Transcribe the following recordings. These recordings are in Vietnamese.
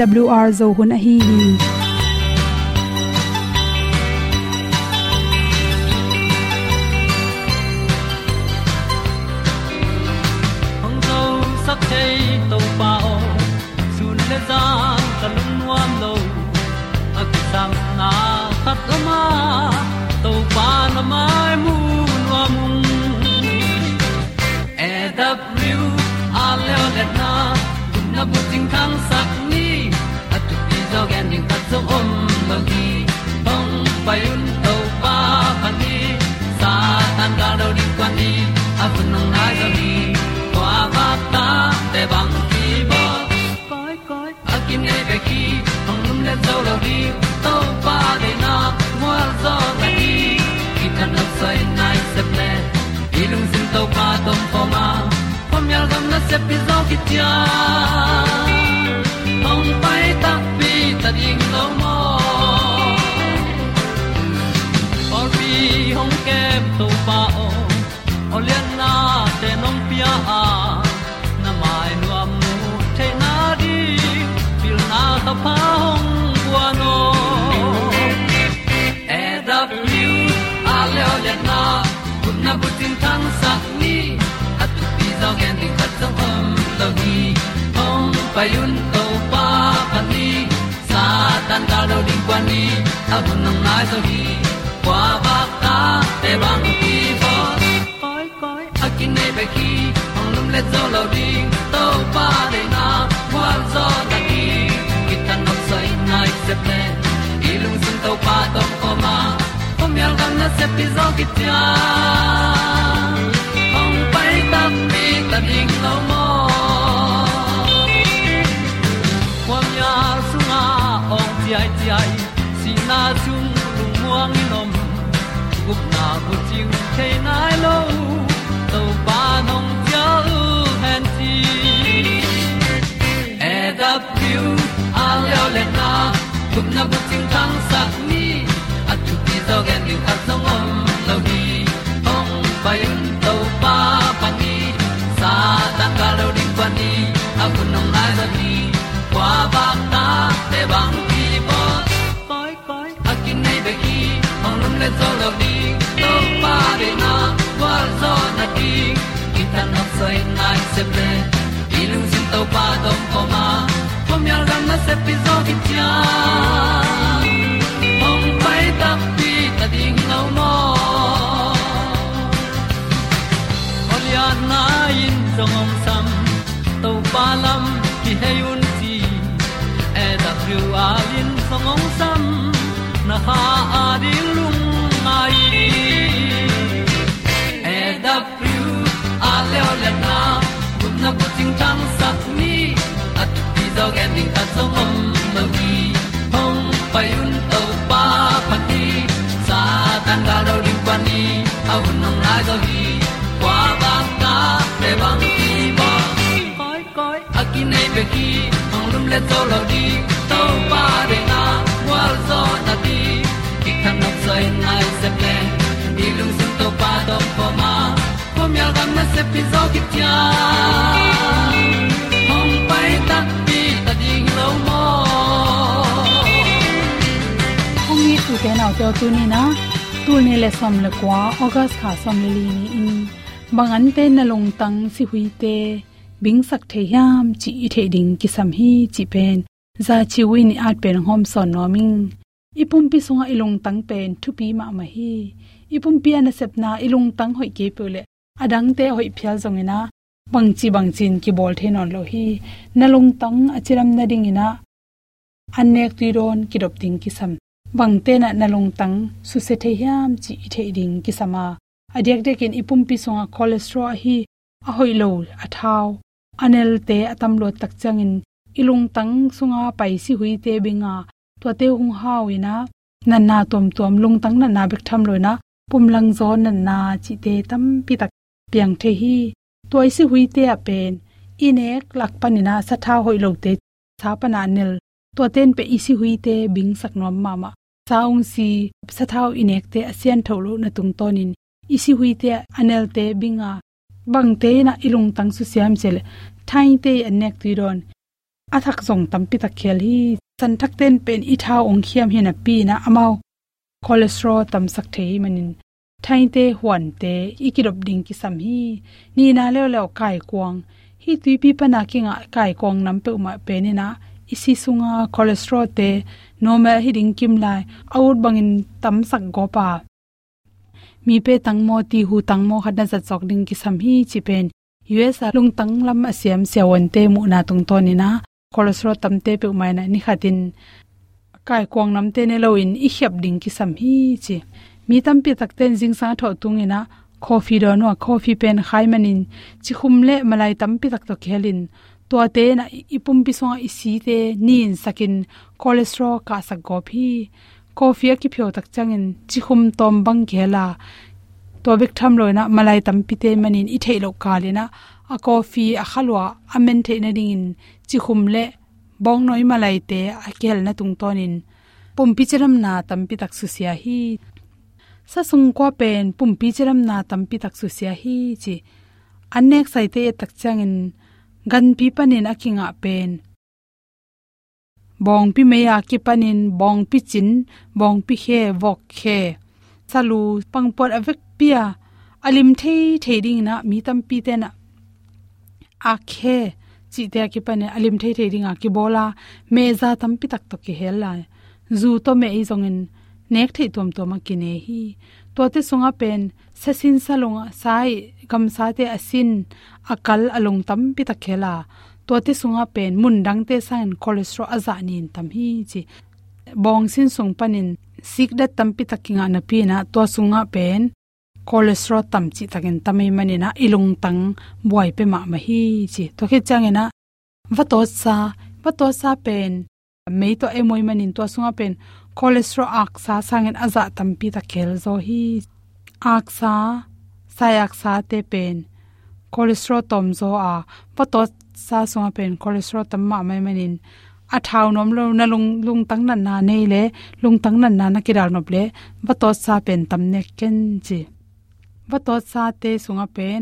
awr zo hun a hi hi hong zo sak chei to pa o sun le za ta lun nuam lo a ki sam na khat o ma to pa na mai di to pa de na mo zo ta ni ki tan no sai nai se ple lung sin to pa tom pa ma. Pom yal gam na se pi zo ki tia pai ta pi ta ding lo mo or bi hong kem to pa o olian na te nong pia a bu tin kan sak ni at tu pi zo gen di khat song om lo gi hong pai un to pa pan ni sa tan da lo ding kwan ni a bu nang mai zo gi kwa ba ta te bang ki bo koi koi a kin nei ba ki ong lum le zo lo ding to pa de na kwa zo ta ki ki tan nok sai nai se ple ilung sun to pa tom om tan na se pi zo ki tia hong pai ta pi ta ding lo mo kwam ya sunga ong ti ai ti ai si na chung lu muang ni nom gup na bu chiu te nai lo to pa nong pia u han ti e da piu a leo le na gup na bu chiu tang sat ni pi zo at song om lo ni ong pai un to pa pa ni sa tan ga lo ding pa ni a bu nong lai za ni kwa ba ta te bang ki bo koi koi a kin nei be ki ong lum le zo lo ni to pa de na. Kwa zo na ki ki na nok sai nai se ple ilung sin to pa dong ko ma. Pom yal gam na se pi zo ki tia song om sam to pa lam ki hay un ti e da thru a lin song om sam na ha à a di lung mai. E da thru a à le o le na kun na ko ting tang sat ni at ti dog ending ta song om ma gi hong pai un to pa pa ti sa tan ga à do ri pa ni au nong lai do gi akin be ki ong lum le to lo di to pa de na wal zo na di ki kan nok sai nai se ple ni lung sun to pa do po ma. Pom yal gam na se pi zo ki tia hong pai ta pi ta ding lo mo ong ni tu te na to tu ni na tu ni le som le kwa august kha som le li ni in bangan te na long tang si hui te bing sak the yam chi i the ding ki sam hi chi pen za chi wi ni at pen hom son no ming ipum pi sunga ilung tang pen thu pi ma ma hi ipum pi ana sep na ilung tang hoi ke pule adang te hoi phial zong ina bang chi bang chin ki bol the non lo hi na lung tang achiram na ding ina anek ti ron ki dop ting ki sam bang te na na lung tang su se the yam chi i the ding ki sama adyak dek ipum pi sunga cholesterol hi ahoi lo athau anel te atam lo tak changin. Ilung tang sunga pai si hui te binga. To te hung hawina nan na tom tom lung tang na na bek tham loina pum lang zo na na chi te tam pi tak piang the hi. Toy si hui te a pen. Inek lak panina sa tha hoi lo te. Sa pana nel to ten pe isi hui te bing sak nom mama saung si sa thau inek te asian tholo na tung tonin. Isi hui te anel te binga bang te na ilung tang su siam chele thai te anek tu ron athak zong tampi ta khel hi. San thak ten pen i tha ong khiam hina pi na amao. Cholesterol tam sak thei manin. Thai te huan te ikirop ding ki sam hi. Ni na le le kai kwang. Hi tui pi pa na ki nga kai kwang nam pe ma pe ni na. Isi sunga cholesterol te. Normal hi ding kim lai. Out bangin tam sak go pa mi pe tang mo ti hu tang mo khadna za chok ding ki sam hi chi pen. Us lung tang lam asiam siawan te mu na tung to ni na. Cholesterol tam te pe mai na ni khatin kai kwang nam te ne lo in, i hyap ding ki sam hi chi. Mi tam pi tak ten jing sa tho tung ina coffee do no coffee pen khai manin chi khum le malai tam pi tak to khelin to te na ipum pi so i si te nin sakin. Cholesterol ka sak go phi coffee ki phyo tak changin chi khum tom bang khela to bik tham loina malai tam pite manin i thailo kalina a coffee a khalwa amen the na ding in chi khum le bong noi malai te a kel na tung tonin pum pi charam na tam pi tak su sia hi sa sung kwa pen pum pi charam na tam pi tak su sia hi chi anek sai te tak changin gan pi panin akinga pen bong pi meya ki panin, bong pi chin, bong pi khe, vok khe. Salu pangpot avek pia. Alim thei thei ding na, mi tam pi te na. A khe, chi te ki pane alim thei thei ding a ki bola. Me za tam pi tak to ki hel la. Zu to me i zong in, nek thei tom to ma ki ne hi. To te sunga pen sa sin sa longa sai gam sa te asin akal along tam pi tak khela to te sunga pen mun dang te san cholesterol aza nin tam hi chi bong sin sung panin sik da tam pi takinga na pi na to sunga pen cholesterol tam chi takin tamai mani na ilung tang buai pe ma ma hi chi to khe changena va to sa va to sa pen mei to emoi manin to sunga pen cholesterol ak sa sangen aza tam pi ta khel zo hi ak sa sayak sa te pen cholesterol tom zo a va to sa sunga pen cholesterol tam ma mai manin a thau nom lo na lung lung tang na na nei le lung tang na na na kiral nop le va to sa pen tam ne ken chi va to sa te sunga pen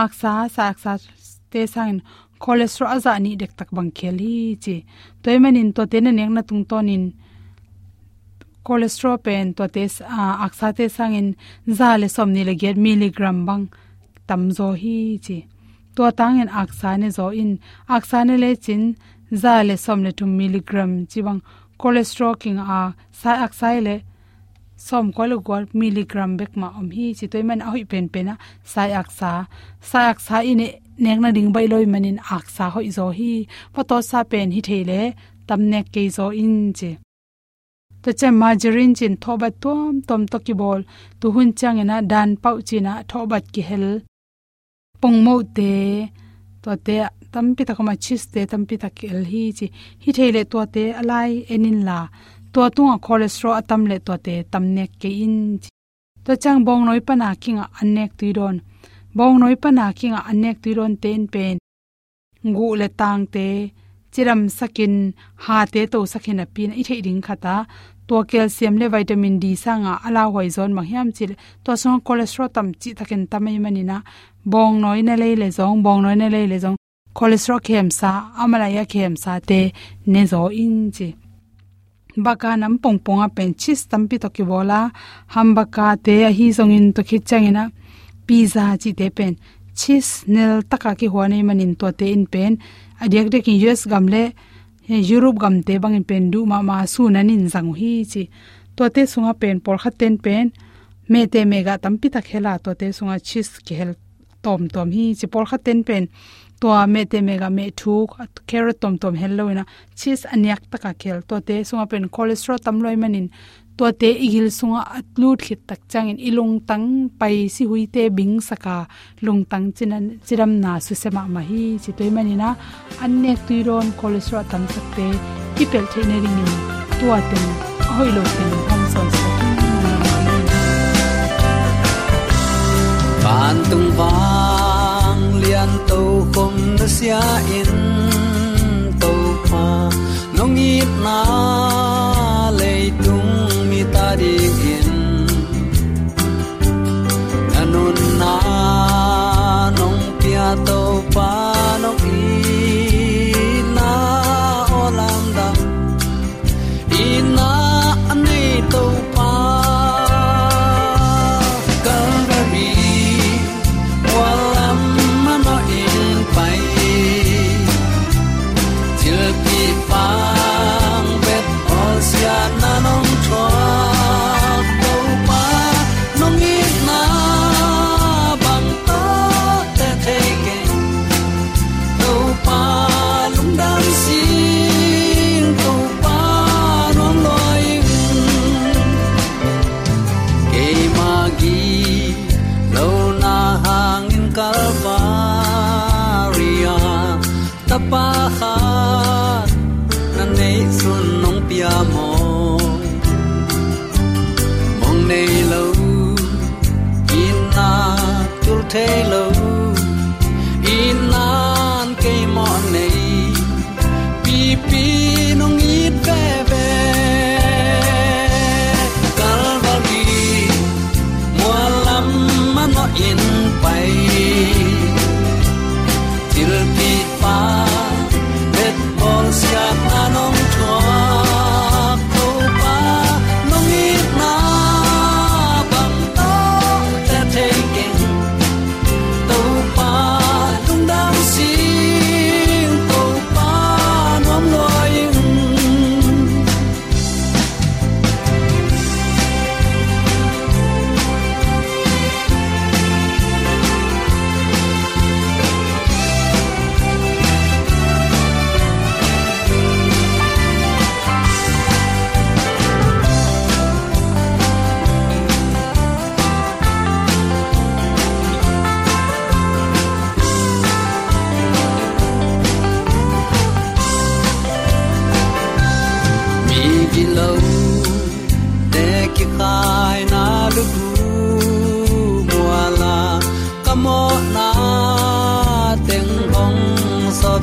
ak sa sak sa te sang cholesterol aza ni dek tak bang kheli chi toy manin to te na nek na tung tonin cholesterol pen to te ak sa te sang in za le som ni le get milligram bang tam zo hi chi to tang en ak sa ne zo in. Ak sa ne le chin za le som le 2 milligram. Chi bang cholesterol king a sa ak sai le som ko lu gol milligram bek ma om hi. Chi toy man a hoi pen pen a sai ak sa sai ak sa ine nek na ding bai loi manin ak sa hoi zo hi. Photo sa pen hi thele tam nek ke zo in che. To che margarine chin thoba tom tom to ki bol. Tu hun chang ena dan pau china thobat ki hel pong mo te to te tampi takama chis te tampi takel hi chi hi thele to te alai enin la. To tunga cholesterol atam le to te tamnek ke in. To chang bong noi pana kinga anek tuiron. Bong noi pana kinga anek tuiron ten pen. Ngu le tang te, chiram sakin, ha te to sakin a pin i thei ding khata to calcium le vitamin d sanga ala hoi zon ma hiam chil. To so cholesterol tam chi takin tamai manina. Bong noi na le le zong, bong noi na le le zong. Cholesterol kem sa amala ya kem sa te ne zo in chi. Baka nam pong pong a pen chis tampi to ki bola. Ham baka te a hi zong in to khi changina pizza chi te pen chis nel taka ki huane manin to te in pen. Adiak de ki us he, europe gam te bang in pen du, ma ma su nanin zang hi chi. To te sunga pen, por kha ten pen, me te mega tampi ta khela to te sunga chis ke hel tom tom hi chi, por kha ten pen. To me te mega me thu, carrot tom tom hello ina. Chis anyak taka khel. To te sunga pen cholesterol tam loi manin to te igil sunga atlut khit tak changin. Ilung tang pai si hui te bing saka. Lung tang chinan, chiram na su sema ma hi chi toy manina annek tuiron cholesterol tam sakte ipel theine ring ni to aten hoi lo ten hom son so ban tung vang, lian to khom na sia in. To pa, nong i na le tung mi ta ding in nanun na nong pia to pa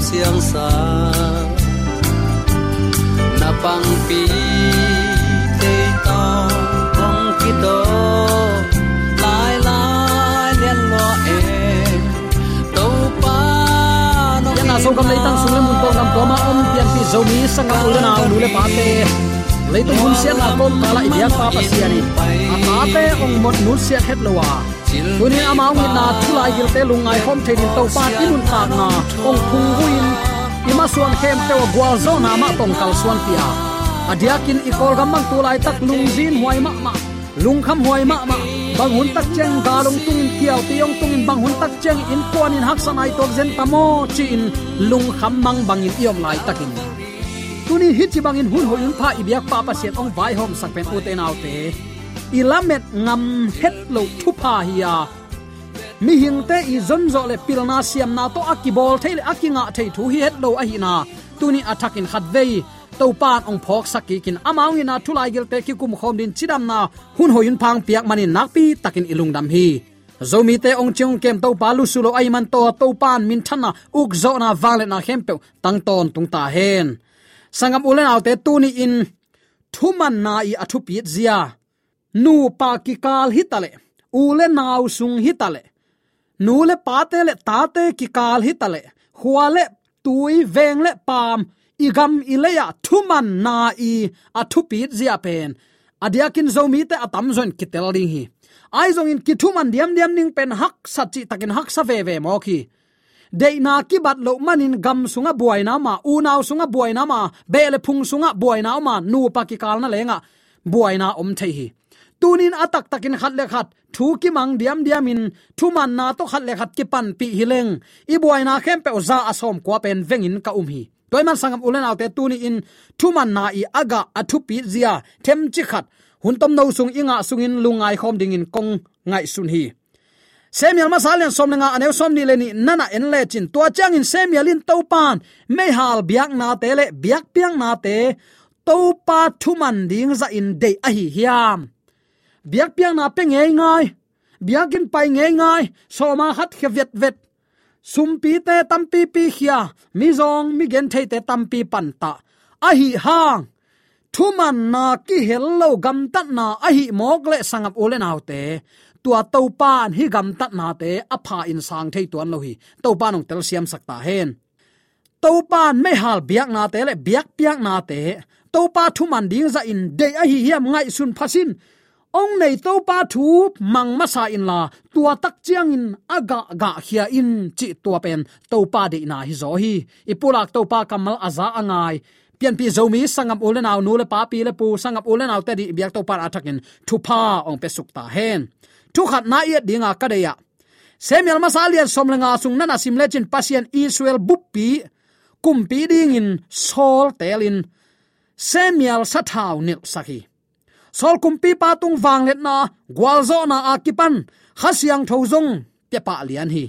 siang sa. Na pang pi te to kong ki do. Lai lai lian lo e to pa no yan na so kam leitan sung le mun to ngam to ma om pian pi zo mi sanga ul na lu le pa te leitung hun sian na kon kala ibyak pa pa siani a ta te ong mot nu sian het lowa tuni amao ngi na thulai gil te lungai hom the din to pa tin mun ta na ong phung huin ima suan khem te wa gwal zo na ma tong kal suan pia adiakin ikol gam mang tulai tak lung zin huai ma ma lung kham huai ma ma bang hun tak cheng ga lùng tung kiao tiong tung in. Bang hun tak cheng in quan in hak sanai tok zen tamo chi in. Lung kham mang bang in iom lai takin tuni hit chi bangin hun ho yun pha ibyak pa pa sian ong vai hom sak pen uten autte ilamet ngam het lo thu pha hiya mi hing te i zon zo le pilna siam na to akibol thei le akinga thei thu hi het lo a hi na. Tuni attacking khat vei. To pan ong phok saki kin amang ina thulai gel te ki kum khom din chidam na. Hun hoyun phang piak manin nakpi takin ilung dam hi. Zomi te ong chung kem to pa lu sulo ai man to to pan min thana uk zo na wale na khempe tang ton tung ta hen sangam ulen autte tuni in thuman na i athu pi zia. Nu pa ki kal hitale. Ule naw sung hitale. Nu le pa te le ta te ki kal hitale. Huale tui veng le pam. Igam ileya thuman na i athu piet zia pen. Adiakin zomi te atam zon kitel ding hi. Ai zong in kithuman diam diam ning pen hak sachi takin hak sa ve ve mo khi deina ki bat lo manin gam sunga buai na ma, u naw sunga buai na ma, bele phung sunga buai na ma, nu pa ki kal na lenga. Buai na om thei hi. Tunin atak takin khat le khat, thu ki mang diam diam in, thu man na to khat le khat ki pan pi hileng i buai na khem pe za asom kwa pen vengin ka um hi. Toy man sangam ulen autte tuni in, thu man na i aga athu pi zia, them chi khat. Hun tom no sung inga sungin lungai khom ding in kong ngai sun hi. Samuel masalian som nga ane som ni leni nana en le chin. Tua chang in Samuel in to pan me hal biak na te le, biak piang na te. To pa thuman ding za in de a hi hiam. Biak piang na pe ngai. Ngai biakin pai ngai ngai. So ma khat khe vet vet. Sum pi te tam pi pi khia. Mi zong, mi gen thei te tam pi pan ta. A hi hang. Thuman na ki hello gam tat na a hi mok le sangap ole naw te tua to pan hi gam tat na te apha in sang thei tuan lo hi. To pan ong tel siam sakta hen. To pan me hal biak na te le, biak piak na te. To pa thu man ding za in de a hi hiam ngai sun phasin ong nei to pa thu, mang ma sa in la, tua tak chiang in aga ga khia in, chi tua pen. To pa de na hi zo hi. Ipulak to pa kamal aza angai pian pi zomi sangam ulen aw nu le pa pi le pu, sangam ulen aw te di biak to par athakin thu pa ong pe suk ta hen thu khat na ye dinga ka de ya Samuel masalian somlenga sung nana sim lên. pasien Israel buppi kumpi ding in sol telin Samuel sathau nil sakhi sol kumpi patung wanglet na gwalzo na akipan khasiang thozong pe pa lian hi.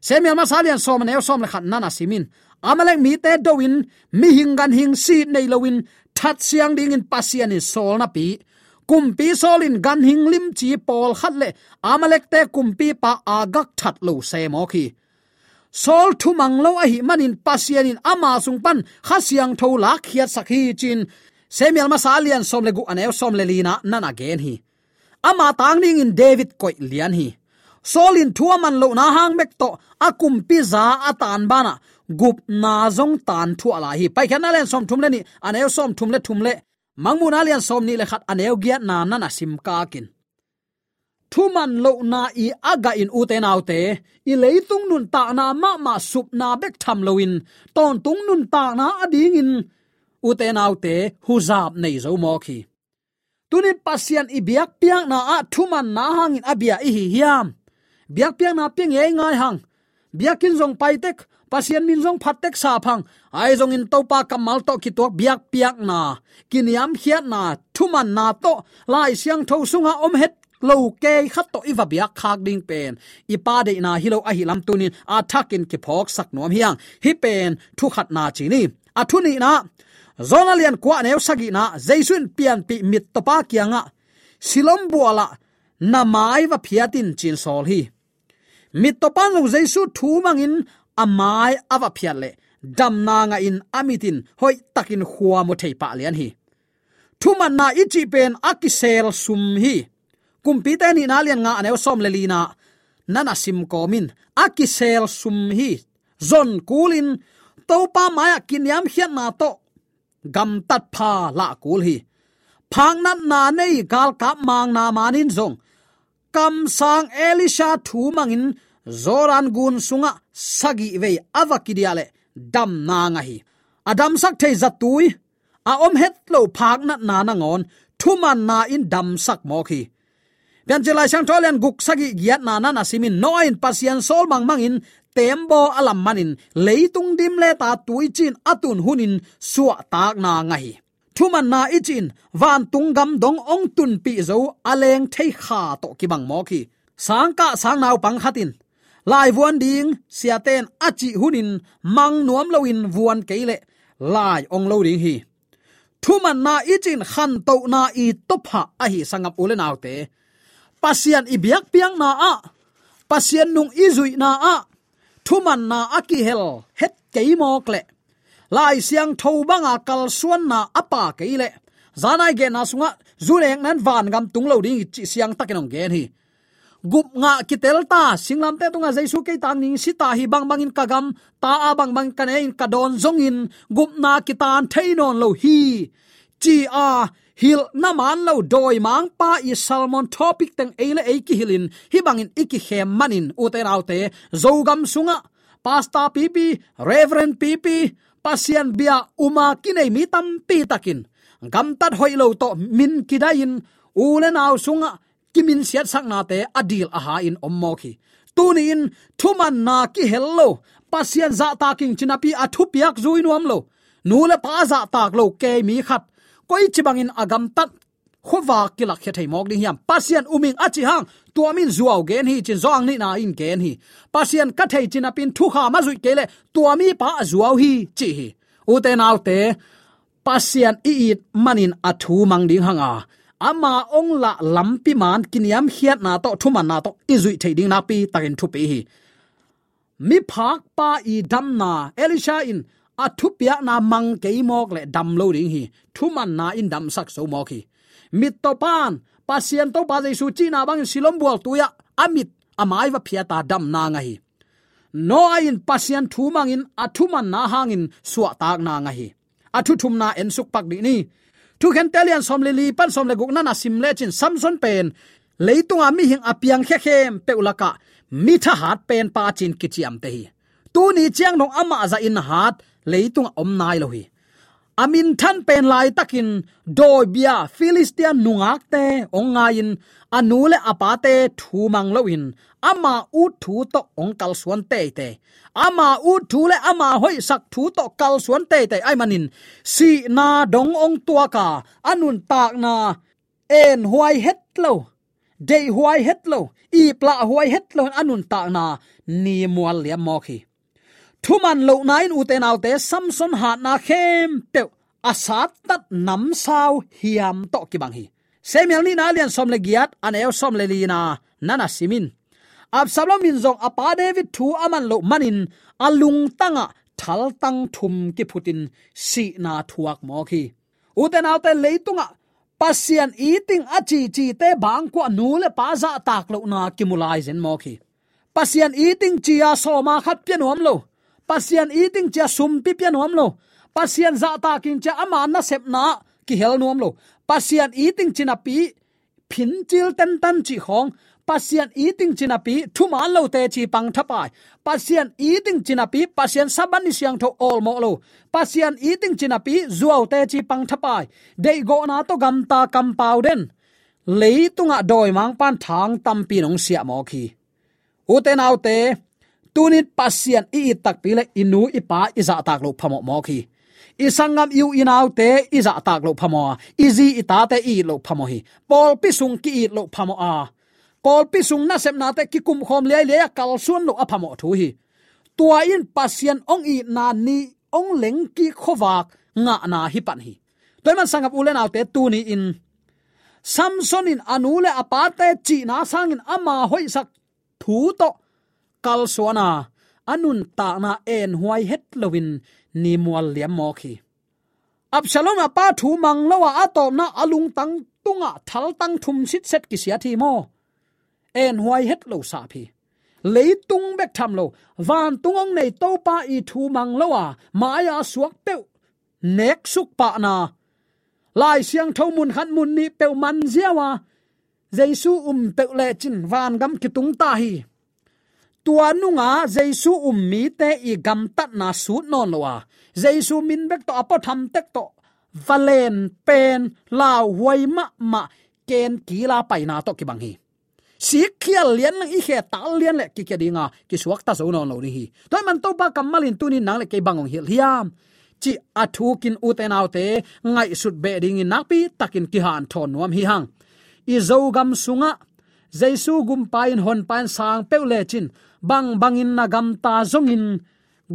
Samuel masalian som ne som le khat nana simin amalek mi te doin mi hingan hing si nei lowin that siang ding in Pasien in sol na pi kumpi solin gan hinglim chi pol khatle amalek te kumpi pa agak that lo se mo khi. Sol thu mang lo a hi manin pasian in ama sung pan khasiang tho la khiat sakhi chin. Semial masalian som le gu anew som le lina nana gen hi. Ama tang ding in david koi lian hi. Solin thua man lo na hang mek to akum pi za atan bana gup na zong tan thu ala hi. Pai khan som thum le ni anew som thum le thum le mangmun alian som ni le khat aneu giat na na na sim ka kin. Thuman lo na i aga in u te nau te i leitung nun ta na ma ma sup na bek tham loin ton tung nun ta na ading in u te nau te hu zap nei zo mo khi. Tuni pasian i biak piang na a thuman na hangin abia i hi hiam. Biak piang na pieng ye ngai hang. Biakin zong pai tek pasien min jong phatek sa phang. Ai jong in topa kamal to ki tok biak piak na. Kiniam hiat na thuman na to. Lai siang tho sunga om het lo ke khat to iwa biak khak ding pen. Ipa de na hilo a hilam tunin a thakin ki phok sak nom hiang. Hi pen, thu khat na chi ni. A thu ni na. Zonalian kwa neu sagi na. Jaisun pian pi mit to pa kianga silom buala, na mai wa phiatin chin sol hi. Mit to pan lo jaisu thu mangin amai awa phiat le. Dam na nga in amitin hoi takin khuwa mo thei pa lian hi. Thu man na ichi pen akisel sum hi. Kumpi te ni na lian nga ane som le lina nana sim komin. Akisel sum hi. Zon kulin. Topa maya kinyam hian na to. Gam tat pha la kul hi. Phang nat na nei gal ka mang na manin zong. Kam sang elisha thu mangin zoran gun sunga sagi ve avakidiale dam na nga hi adam sak thei zatui a om het lo phak na na na ngon, thuman na in dam sak mo khi. Pian chelai sang tholen guk sagi giat na na na simin noin pasian sol mang mangin tembo alam manin leitung dim le ta tui chin atun hunin suwa tak na nga hi thuman na ichin van tung gam dong ong tun pi zo aleng thei kha to kibang mo khi. Sang ka sang naw pang khatin lai vuan ding siaten achi hunin, mang nuam loin vuan keile lai ong lo ding hi. Thuman na ichin khan to na i topha a hi sangap ule autte te. Pasian ibiak piang na a. Pasian nung izui na a. Thuman na aki hel, het keimo kle lai siang thobanga kal suan na apa keile zanai ge na sunga zuleng nan van gam tung lo ding chi siang takinong gen hi gup nga kitel ta singlam te tunga jaisu ke tang ning sita hi bang bangin kagam ta a bang bang kane in kadon zongin gup na kitan thainon lo hi. Chi a hil na man lo doi mang pa i salmon topic teng eile e ki hilin hi bangin iki he manin uten autte zogam sunga pasta pipi reverend pipi pasian bia uma kinai mi tam pi takin gam tat hoi lo to min kidain ulen aw sunga kimin siat sak na te, adil aha in ommo khi. Tuni in thuman na ki hello pasian za taking chinapi athu piak zui nuam lo. Nule pa za tak lo ke mi khat. Koi chibangin agam tak khowa kilak khe thei mok ding yam pasian uming achi hang tuamin zuaw gen hi, chin zong ni na in gen hi. Pasian ka thei chin apin thu kha ma zui kele tuami pa zuaw hi chi hi. U te pasian i it manin athu mang ding hanga ama ong la lampi man kiniam hiat na to thuma na to izui thei ding na pi takin thu pi hi. Mi phak pa i dam na elisha in a thu pia na mang ke mok le dam lo ding hi. Thuma na in dam sak so mok hi. Mi to pan, pasien to pa jesu chi na bang silom bual tu ya amit, amai va phia ta dam na nga hi. No in pasien thu mang in a man na hangin suwa tak na nga hi. A thu thum na en suk pak di ni thu khen telian som le li, pan som le guk na na sim le chin samson pen. Leitung ami hing apiang khe khem peulaka mi tha hat pen pa chin kichiam te hi. Tu ni chiang nong ama za in hat leitung om nai lo hi amin than pen lai takin, doi bia philistian nungak te ongain anule apate thu mang loin ama u thu to ong kal suan te te. Ama u thu le ama hoi sak thu to kal suan te te, ai manin si na dong ong tua ka, anun tak na, en huai het lo, dei huai het lo, i pla huai het lo, anun ta na, ni mual le mo khi thuman lo nain uten autte samson ha na khem pe asat tat nam sao hiam to ki bang hi. Semial ni na lian som le giat an el som le li na. Nana simin. Absalom min zong, apa david thu aman lo manin, alung tanga, thal tang thum ki phutin, si na thuak mo khi uten autte leitunga, pasian eating achi chi te bang ko nu le pa za tak lo na kimulai zen mo khi pasian eating chia so ma khat pian hom lo pasian eating cha sum pi pian hom lo. Pasian za ta kin cha ama na sep na ki hel nuam lo. Pasian eating china pi phin chil tan tan chi khong pasian eating china pi, thu ma lo te chi pang tha pai pasian eating china pi, pasian saban ni siang tho all mo lo. Pasian eating china pi zuaw te chi pang tha pai dei go na to gam ta kam pau den. Leitunga doi mang pan thang tam pi nong sia mo khi. Uten autte tunin pasian i tak pile inu ipa iza tak lo phamo mo khi. Isangam yu inaw te iza tak lo phamo izi ita te i lo phamo hi. Pol pisung ki i lo phamo a. Pol pisung na sem na te ki kum khom le le kal suan lo aphamo thu hi. Tua in pasian ong i na ni ong leng ki khowak nga na hi pan hi. Toy man sangap ulen autte tu ni in. Samson in anule apate chi na sangin ama hoi sak thu to kal suana, anun ta na en huai het lovin ni mual liam mo khi. Absalom apa thu mang lowa atom na alung tang tunga thal tang thum sit set ki sia thi mo. En huai het lo sa phi. Tung bek tham lo, van tungong nei to pa i thu mang lowa maya suak pe nek suk pa na. Lai siang thau mun khan mun ni pe man ziawa jaisu um pe le chin van gam ki tung ta hi tua nunga jesu um te i gam tat na su non lo wa min bek to apo tham tek to valen, pen la huai ma ma, ken, kila pai na to ki bang hi. Si khial lian lang i khe tal lian le ki ke dinga ki suak ta zo no lo ni hi. Toy man to ba kamalin tunin nang le ke bangong hil hiam chi athu kin uten autte ngai sut be ding in nakpi takin ki han thon nuam hi hang. I zo gam sunga jaisu gum pain hon pan sang peule chin. Bang bangin na gam ta zongin.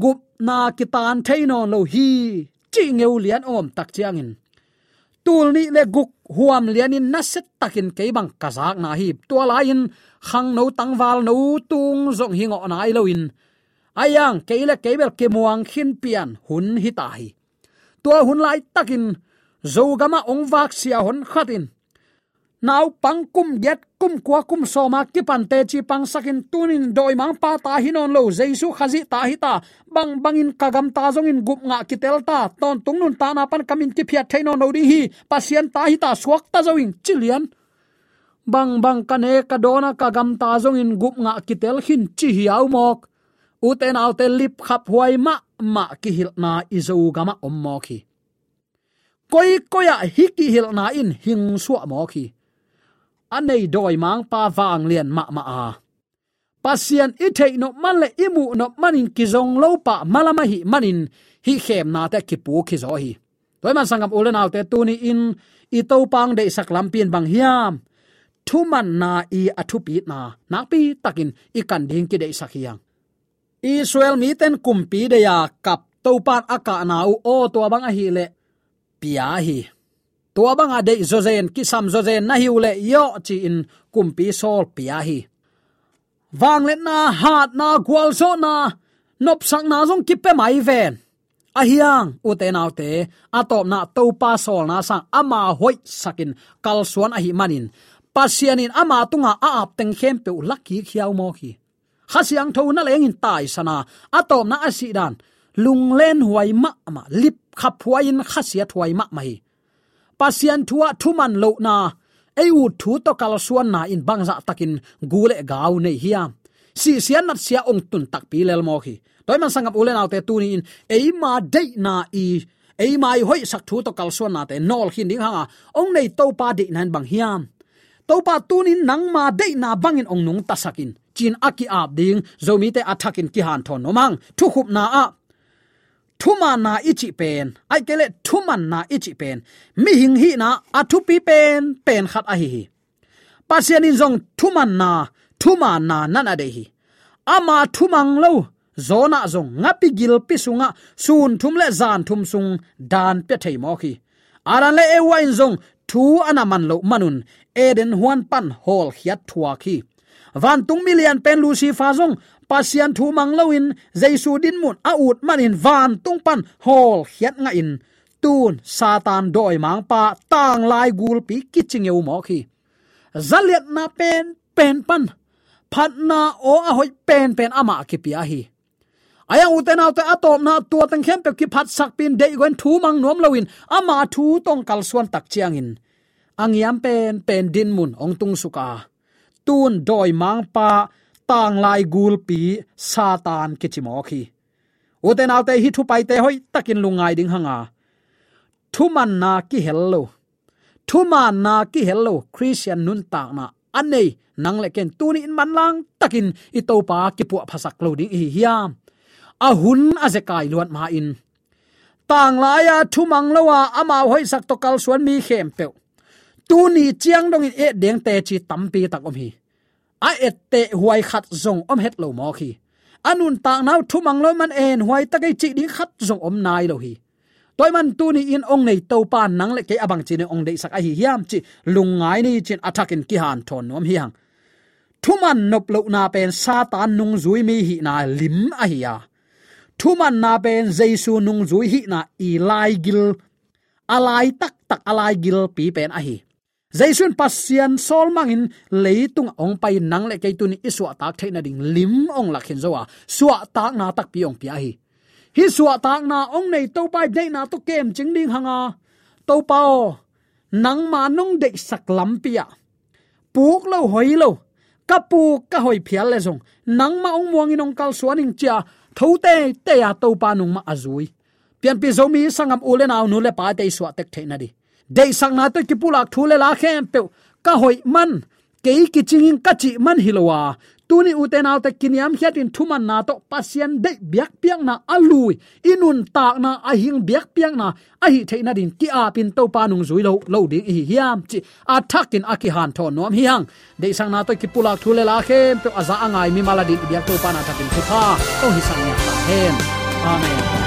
Gup na kitan theino lo hi. Chi ngeu lian om tak chiangin tul ni le guk huam lianin na set takin ke bang kazak na hi to lain khang no tangwal no tung zong hingo na ai lo in. Ayang keile kebel ke muang khin pian hun hi ta hi. To hun lai takin, zo gama ong vak sia hon khatin naw pangkum get kum kwa kum soma ki pan te chi pang sakin tunin doi mang pa ta hinon lo jesu khazi ta hi ta. Bang bangin kagam ta zong in gup nga ki tel ta. Ton tung nun ta na pan kamin ki phiat thaino no ding hi. Pasien ta hi ta suak ta zoing chilian. Bang bang kane ka dona kagam ta zong in gup nga ki tel hin chi hiaw mok. Uten autte lip khap huai ma ma ki hil na izo gama om mo hi. Koi koya hiki hil na in hing suwa mo khi anei doi mang pa wang lian ma ma a. Pasian i thei no man le imu no manin ki zong lo pa malama hi manin, hi khem na te ki pu ki zo hi. Toy man sangam ulen autte tu ni in, i to pang de sak lampin bang hiam. Thu man na i athu pi na na pi takin i kan ding ki de sakhiang israel mi ten kumpi de ya, kap to pan aka na u o to bang a hi le pia hi tua banga de zozen ki sam zozen na hiule yo chi in kumpi sol pia hi. Wang let na hat na gwal so na, nop sang na zong ki pe mai ven. A hiang, u te nau te atop na to pa sol na sang ama hoi sakin, kal suan a hi manin. Pasianin ama tunga a ap teng khem pe laki khiau mo khi khasiang tho na leng in tai sana atop na asidan lung len huai ma ma, lip khap huain khasia thuai ma mai pasian thua thuman lo na. Ei u thu to kal suan na in bangza takin gule gau nei hiam si sian nat sia ong tun tak pi lel mo khi toy man sangam ulen autte tu ni in ei ma dei na i. Ei mai hoi sak thu to kal suan na te nol hin ding hanga. Ong nei to pa de nan bang hiam to pa tunin nang ma dei na bangin ong nung tasakin chin aki ap ding zomi te athakin ki han thon nomang thu khup na a thuma na ichi pen. Ai kele thuman na ichi pen. Mi hing hi na athu pi pen pen khat a hi hi. Pasian in zong thuman na, thuma na nana de hi. Ama thumang lo, zona zong ngapi gil pi sunga, sun thum le zan thum sung, dan pe thei mo khi. Aran le ewa in zong thu anaman lo manun, eden huan pan hol hiat thua khi. Van tung million pen lucy fa zong pasian thu mang loin jaisu din mun a ut manin van tung pan hol hiat nga in. Tun satan doi mang pa tang lai gul pi kiching eu mo khi. Zaliat na pen pen pan phat na o a hoi pen pen ama ki pi a hi. Aya uten autte atom na tua tang khem pe ki phat sak pin dei gwen thu mang nom loin ama thu tong kal suan tak chiang in angiam pen pen din mun ong tung suka tun doi mang pa tang lai gul pi satan ke chimo khi. Uten alte hi thu pai te hoi takin lungai ding hanga. Thu man na ki hello thu man na ki hello christian nun ta na anei nang le ken tu ni in man lang takin i to pa ki pu phasak lo ding hi hiam. A hun a ze kai luat ma in. Tang la ya thu mang lawa ama hoi sak to kal suan mi khem pe tu ni chiang dong in e deng te chi tampi tak om hi a et te huai khat zong om het lo mo khi. Anun ta nau thu mang lo man en huai ta kai chi ding khat zong om nai lo hi. Toy man tu ni in ong nei to pa nang le ke abang chi ne ong dei sak a hi hiam chi lungai ni chin attack in ki han thon nom hi hang. Thuman nop lo na pen satan nung zui mi hi na lim a hi ya thuman na pen jesu nung zui hi na i lai gil. Alai tak tak alai gil pi pen a hi jaisun pasian sol mangin leitung ong pai nang le keitun iswa tak theina ding lim ong lakhin zowa suwa tak na tak pi ong pi ahi hi. Hi suwa tak na ong nei to pai dei na to kem ching ding hanga to pao nang ma nong de sak lam pia puk lo hoi lo ka pu ka hoi phial le zong nang ma ong muang inong kal suaning cha thote te ya to pa nung ma azui pian pi zomi sangam ule na nu le pa te suwa tek theina di de sang na to ki pulak thule la khem pe ka hoi man ke ki chingin ka chi man hilowa tuni uten alte kiniam hiatin thuman na to, pasien de biak piang na alui. Inun tak na ahing hing biak piang na ahi theina din ti a pin to pa nung zui lo lo ding hi hiam chi. A thakin a han thon nom hiang de sang na to ki pulak thule la khem pe aza angai mi maladi biak to pa na thakin thu kha to hi sang ya hen amen.